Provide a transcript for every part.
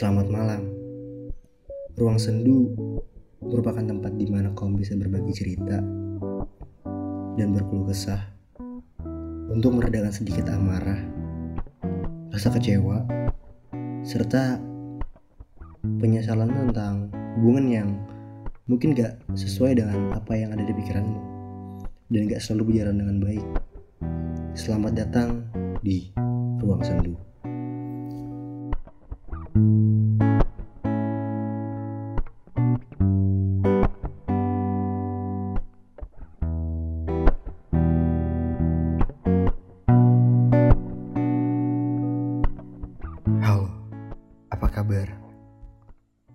Selamat malam. Ruang sendu merupakan tempat di mana kaum bisa berbagi cerita dan berkeluh kesah untuk meredakan sedikit amarah, rasa kecewa, serta penyesalan tentang hubungan yang mungkin gak sesuai dengan apa yang ada di pikiranmu dan gak selalu berjalan dengan baik. Selamat datang di Ruang Sendu.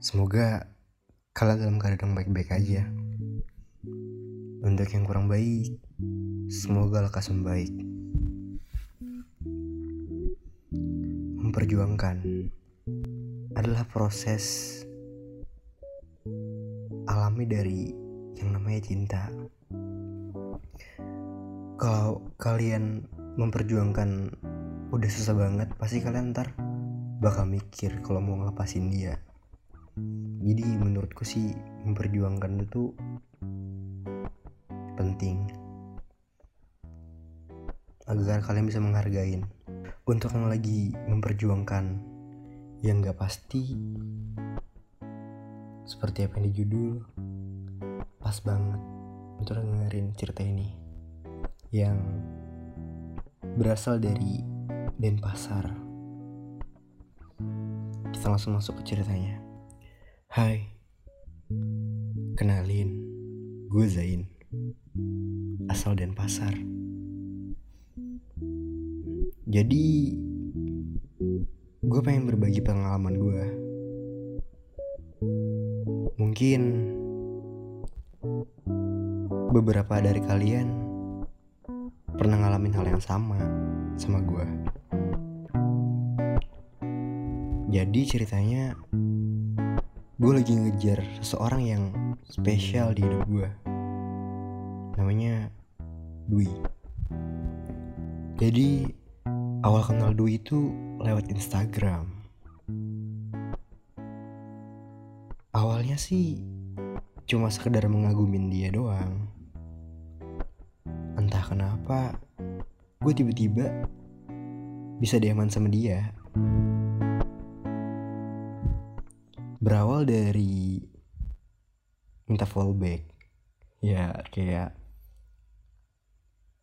Semoga kalian dalam keadaan baik-baik aja. Untuk yang kurang baik, semoga lekas membaik. Memperjuangkan adalah proses alami dari yang namanya cinta. Kalau kalian memperjuangkan udah susah banget, pasti kalian ntar bakal mikir kalau mau ngelepasin dia. Jadi menurutku sih memperjuangkan itu penting agar kalian bisa menghargain. Untuk yang lagi memperjuangkan yang gak pasti seperti apa yang di judul pas banget untuk dengerin cerita ini yang berasal dari Denpasar. Kita langsung masuk ke ceritanya. Hai, kenalin, gue Zain, asal Denpasar. Jadi, gue pengen berbagi pengalaman gue. Mungkin beberapa dari kalian pernah ngalamin hal yang sama sama gue. Jadi ceritanya gue lagi ngejar seseorang yang spesial di hidup gue. Namanya Dwi. Jadi awal kenal Dwi itu lewat Instagram. Awalnya sih cuma sekedar mengagumin dia doang. Entah kenapa gue tiba-tiba bisa diaman sama dia. Berawal dari minta fallback. Ya kayak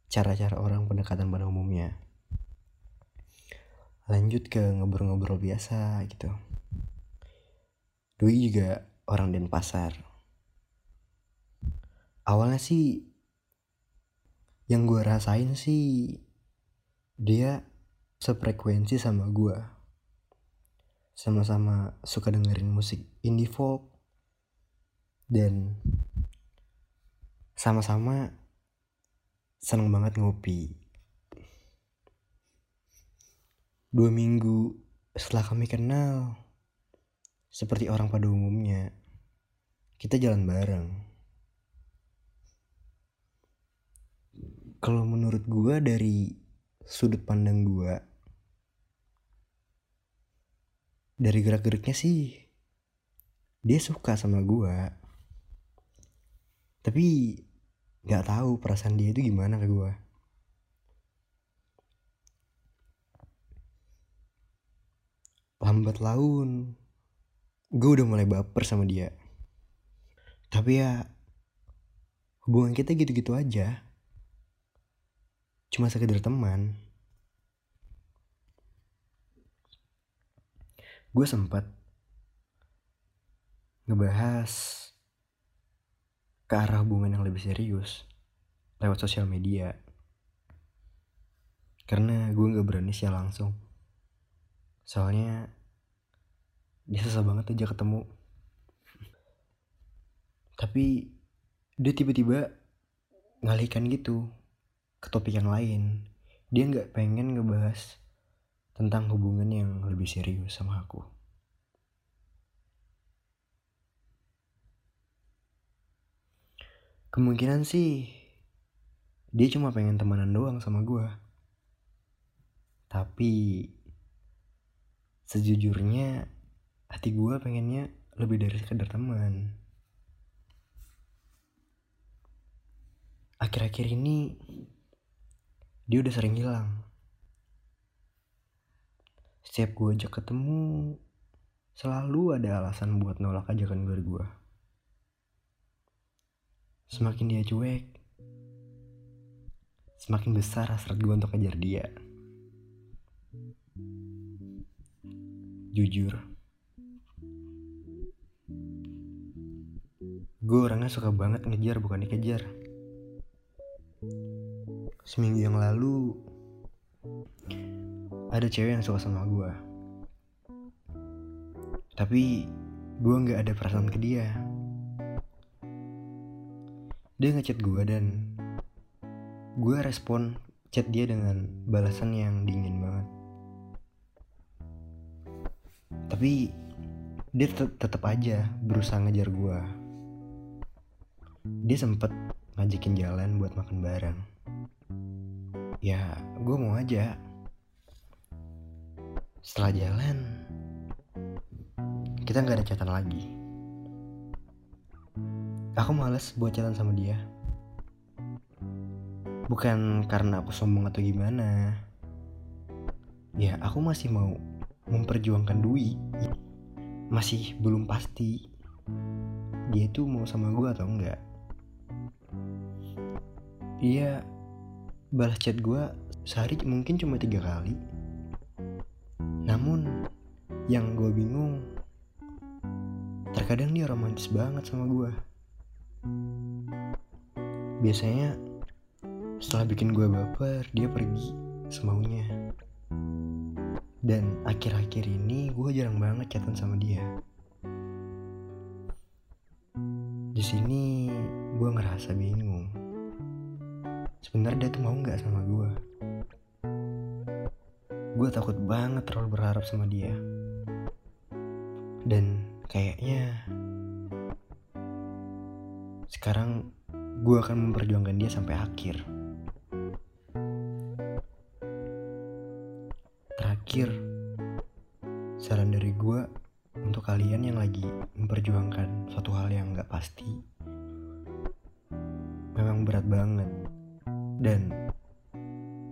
cara-cara orang pendekatan pada umumnya. Lanjut ke ngobrol-ngobrol biasa gitu. Dwi juga orang Denpasar. Awalnya sih yang gue rasain sih dia sefrekuensi sama gue. Sama-sama suka dengerin musik indie folk dan sama-sama seneng banget ngopi. Dua minggu setelah kami kenal, seperti orang pada umumnya, kita jalan bareng. Kalau menurut gue dari sudut pandang gue, dari gerak-geriknya sih, dia suka sama gue. Tapi nggak tahu perasaan dia itu gimana ke gue. Lambat laun, gue udah mulai baper sama dia. Tapi ya, hubungan kita gitu-gitu aja. Cuma sekedar teman. Gue sempat ngebahas ke arah hubungan yang lebih serius lewat sosial media. Karena gue gak berani sih langsung. Soalnya dia susah banget aja ketemu. Tapi dia tiba-tiba ngalihkan gitu ke topik yang lain. Dia nggak pengen ngebahas tentang hubungan yang lebih serius sama aku. Kemungkinan sih dia cuma pengen temenan doang sama gue. Tapi sejujurnya hati gue pengennya lebih dari sekedar teman akhir-akhir ini dia udah sering hilang setiap gue ajak ketemu selalu ada alasan buat nolak ajakan dari gue semakin dia cuek semakin besar hasrat gue untuk kejar dia. Jujur gue orangnya suka banget ngejar bukan dikejar. Seminggu yang lalu ada cewek yang suka sama gue tapi gue nggak ada perasaan ke dia. Dia ngechat gue dan gue respon chat dia dengan balasan yang dingin banget. Tapi dia tetap aja berusaha ngejar gue dia sempet ngajakin jalan buat makan bareng. Ya gue mau aja setelah jalan kita nggak ada catatan lagi. Aku males buat jalan sama dia. Bukan karena aku sombong atau gimana. Ya aku masih mau memperjuangkan Dwi. Masih belum pasti dia itu mau sama gue atau enggak. Iya balas chat gue sehari mungkin cuma tiga kali namun yang gue bingung terkadang dia romantis banget sama gue biasanya setelah bikin gue baper dia pergi semaunya. Dan akhir-akhir ini gue jarang banget chatan sama dia. Di sini gue ngerasa bingung. Sebenarnya dia tuh mau nggak sama gue gue takut banget terlalu berharap sama dia. Dan kayaknya sekarang gue akan memperjuangkan dia sampai akhir. Terakhir saran dari gue untuk kalian yang lagi memperjuangkan suatu hal yang gak pasti memang berat banget. Dan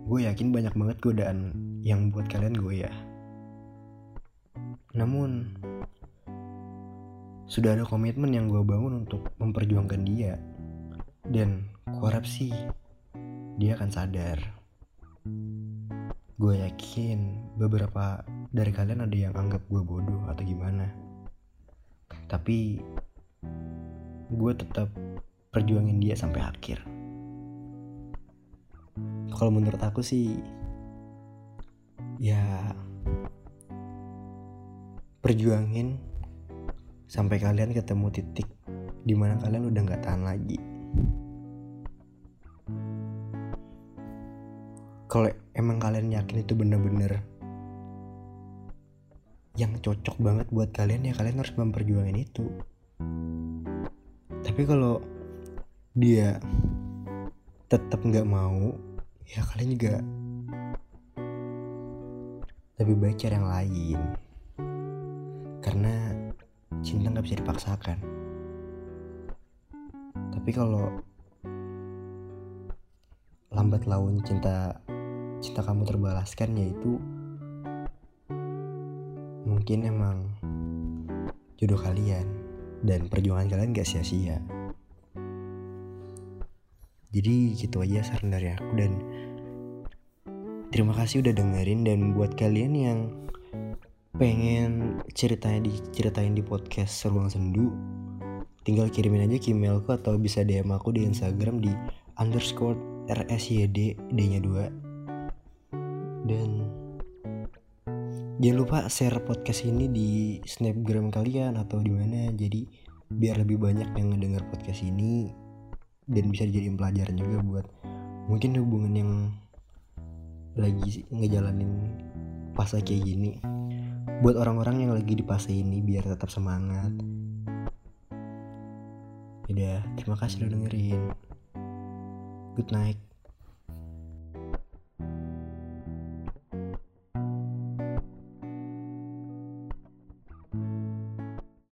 gue yakin banyak banget godaan yang buat kalian ya. Namun sudah ada komitmen yang gue bangun untuk memperjuangkan dia. Dan kuharap sih dia akan sadar. Gue yakin beberapa dari kalian ada yang anggap gue bodoh atau gimana. Tapi gue tetap perjuangin dia sampai akhir. Kalau menurut aku sih ya. Perjuangin sampai kalian ketemu titik di mana kalian udah nggak tahan lagi. Kalau emang kalian yakin itu bener-bener yang cocok banget buat kalian ya kalian harus memperjuangin itu. Tapi kalau dia tetap nggak mau ya kalian juga lebih baik cari yang lain. Karena cinta nggak bisa dipaksakan. Tapi kalau lambat laun cinta cinta kamu terbalaskan yaitu mungkin emang jodoh kalian dan perjuangan kalian gak sia-sia. Jadi gitu aja saran dari aku dan terima kasih udah dengerin dan buat kalian yang pengen ceritanya diceritain di podcast Seruang Sendu tinggal kirimin aja ke emailku atau bisa DM aku di Instagram di underscore rsyd d nya 2 dan jangan lupa share podcast ini di snapgram kalian atau di mana jadi biar lebih banyak yang ngedengar podcast ini dan bisa jadi pelajaran juga buat mungkin hubungan yang lagi ngejalanin fase kayak gini. Buat orang-orang yang lagi di fase ini biar tetap semangat. Udah terima kasih udah dengerin. Good night